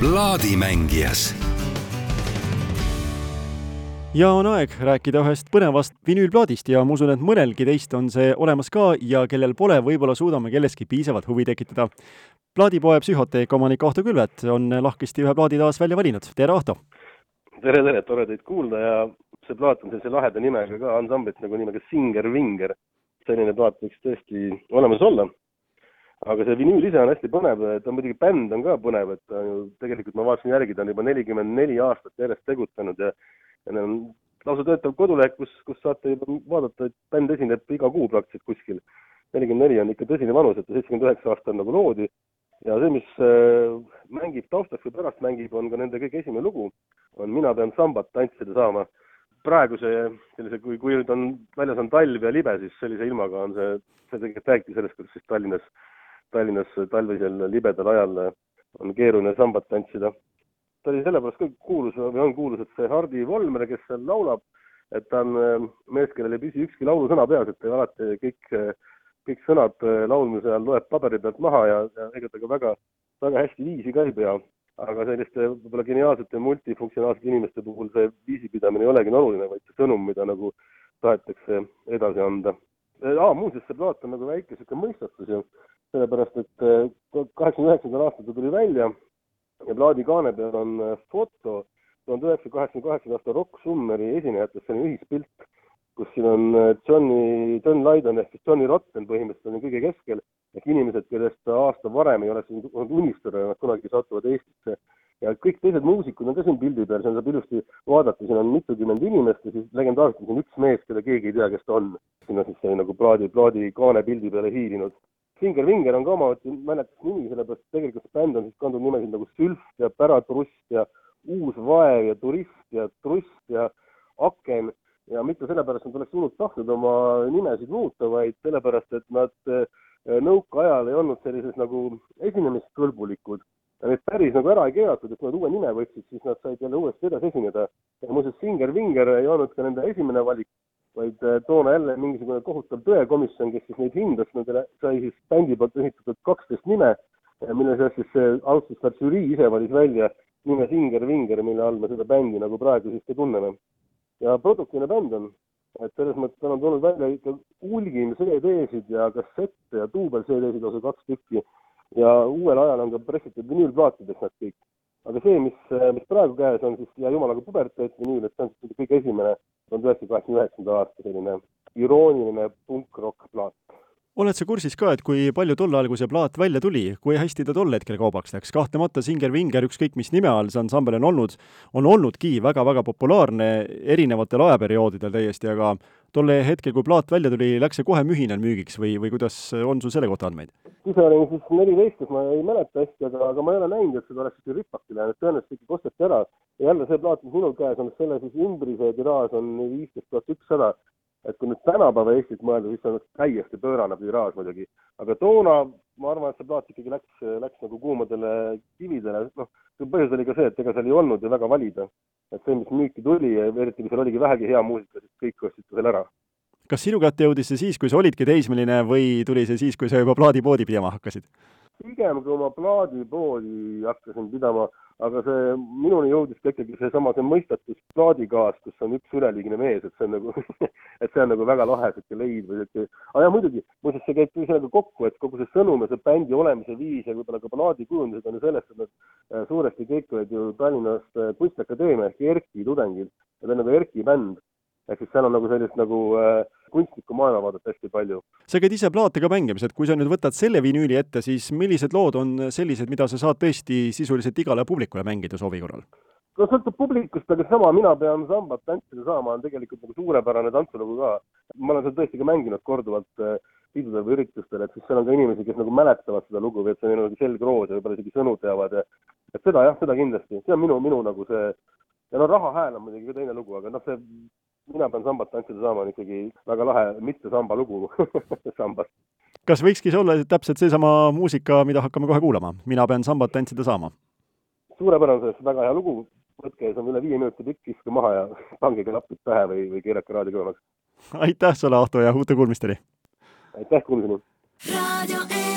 plaadimängijas ja on aeg rääkida ühest põnevast vinüülplaadist ja ma usun, et mõnelgi teist on see olemas ka ja kellel pole, võib-olla suudame kellestki piisavat huvi tekitada. plaadipoe psühhoteek omanik Ahto Külvet on lahkesti ühe plaadi taas välja valinud, tere Ahto! tere, tere, tore teid kuulda ja see plaat on sellise laheda nimega ka, ansamblit nagu nimega Singer Vinger. selline plaat võiks tõesti olemas olla. Aga see vinüül ise on hästi põnev, ta muidugi bänd on ka põnev, et ta ju tegelikult ma vaatasin järgi, ta on juba nelikümmend neli aastat järjest tegutsenud ja ja neil on lausa töötav koduleht, kus, kus saate juba vaadata, et bänd esineb iga kuu praktiliselt kuskil. nelikümmend neli on ikka tõsine vanus, et seitsekümmend üheksa aastat nagu loodi ja see, mis äh, mängib taustaks või pärast mängib, on ka nende kõige esimene lugu, on Mina pean sambat tantsida saama. praeguse sellise, kui, kui nüüd on, väljas on talv ja libe, siis sellise ilmaga on see, see tegelikult räägibki sellest, kuidas siis Tallinnas, Tallinnas talvisel libedal ajal on keeruline sambat tantsida ta oli sellepärast ka kuulus või on kuulus, et see Hardi Volmer, kes seal laulab, et ta on äh, mees, kellel ei püsi ükski laulusõna peas, et ta alati kõik, äh, kõik sõnad äh, laulmise ajal loeb paberi pealt maha ja, ja ega ta ka väga, väga hästi viisi ka ei pea. aga selliste võib-olla geniaalsete multifunktsionaalsete inimeste puhul see viisipidamine ei olegi oluline, vaid see sõnum, mida nagu tahetakse edasi anda. aa, muuseas, see plaat on nagu väike niisugune mõistatus ju, sellepärast et kaheksakümne üheksandal aastal ta tuli välja ja plaadi kaane peal on äh, foto tuhande üheksasaja kaheksakümne kaheksanda aasta Rock Summeri esinejatest, see on ühispilt, kus siin on äh, Johnny, John Lydon ehk siis Johnny Rotten põhimõtteliselt on kõige keskel, ehk inimesed, kellest aasta varem ei oleks võinud unistada ja nad kunagi satuvad Eestisse. ja kõik teised muusikud on ka siin pildi peal, seal saab ilusti vaadata, siin on mitukümmend inimest ja siis legendaarselt on siin üks mees, keda keegi ei tea, kes ta on. siin on siis see nagu plaadi, plaadi kaane pildi peale hiilinud Finger Vinger on ka omamoodi mäletus nimi, sellepärast tegelikult see bänd on siis kandnud nimesid nagu Sülf ja Päratrust ja Uus Vaev ja Turist ja Trust ja Aken ja mitte sellepärast, et nad oleks hullult tahtnud oma nimesid muuta, vaid sellepärast, et nad eh, nõukaajal ei olnud sellises nagu esinemiskõlbulikud ja neid päris nagu ära ei keelatud, et kui nad uue nime võtsid, siis nad said jälle uuesti edasi esineda. ja muuseas, Finger Vinger ei olnud ka nende esimene valik, vaid äh, toona jälle mingisugune kohutav tõekomisjon, kes siis neid hindas, nendele sai siis bändi poolt esitatud kaksteist nime, mille seas siis see Austrustar žürii ise valis välja nime Singer Vinger, mille all me seda bändi nagu praegu siis ka tunneme. ja produktiivne bänd on, et selles mõttes nad on tulnud välja ikka hulgim CD-sid ja kassette ja duubel CD-sid lausa kaks tükki ja uuel ajal on ka pressitud vinüülplaatideks nad kõik. Aga see, mis, mis praegu käes on siis ja jumalaga puberteet vinüül, et see on siis kõige esimene tuhande üheksasaja kaheksakümne üheksanda aasta selline irooniline punk-rock plaat. oled sa kursis ka, et kui palju tol ajal, kui see plaat välja tuli, kui hästi ta tol hetkel kaubaks läks? kahtlemata Singer Vinger, ükskõik mis nime all see ansambel on olnud, on olnudki väga-väga populaarne erinevatel ajaperioodidel täiesti, aga tol hetkel, kui plaat välja tuli, läks see kohe mühinal müügiks või, või kuidas on sul selle kohta andmeid? ise olin siis neliteist, ma ei mäleta hästi, aga, aga ma ei ole näinud, et seda oleks ikka ripakile läinud, tõenäoliselt ikkagi osteti ära. ja jälle see plaat, mis minul käes on, selle siis ümbrise tiraaž on viisteist tuhat ükssada. et kui nüüd tänapäeva Eestit mõelda, siis see on täiesti pöörane tiraaž muidugi. aga toona ma arvan, et see plaat ikkagi läks, läks nagu kuumadele kividele, noh, põhjus oli ka see, et ega seal ei olnud ju väga valida. et see, mis müüki tuli, eriti kui seal oligi vähegi hea muusika, siis kõik ostsid selle ära kas sinu kätte jõudis see siis, kui sa olidki teismeline või tuli see siis, kui sa juba plaadipoodi pidama hakkasid? Pigem, kui ma plaadipoodi hakkasin pidama, aga see, minuni jõudis ka ikkagi seesama, see mõistatus plaadikaas, kus on üks üleliigne mees, et see on nagu et see on nagu väga lahe sihuke leid või sihuke, aga jah, muidugi, muuseas, see käib sellega kokku, et kogu see sõnum ja see bändi olemise viis ja võib-olla ka plaadikujundused on ju sellest, et nad äh, suuresti kõik olid ju Tallinnast äh, Kunstiakadeemia ehk ERK-i tudengid ta on nagu ERK-i bänd. Ehk siis seal on nagu sellist nagu äh, kunstlikku maailmavaadet hästi palju. sa käid ise plaate ka mängimas, et kui sa nüüd võtad selle vinüüli ette, siis millised lood on sellised, mida sa saad tõesti sisuliselt igale publikule mängida soovi korral? no sõltub publikust, aga sama Mina pean sambat tantsida saama on tegelikult nagu suurepärane tantsulugu ka. ma olen seda tõesti ka mänginud korduvalt äh, pidudel või üritustel, et siis seal on ka inimesi, kes nagu mäletavad seda lugu või et see on nagu selgroos ja võib-olla isegi sõnu teavad ja et seda jah, seda kindlasti, see on minu, minu nagu see ja no Raha hääl on muidugi ka teine lugu, aga noh, see mina pean sambat tantsida saama, on ikkagi väga lahe mitte samba lugu sambast. kas võikski see olla täpselt seesama muusika, mida hakkame kohe kuulama, Mina pean sambat tantsida saama? suurepärane, sellest väga hea lugu, võtke, see on üle viie minuti pikk, istuge maha ja pange klapid pähe või, või keerake raadio kõvemaks. aitäh sulle, Ahto, ja uute kuulmisteni! aitäh, kuulmiseni!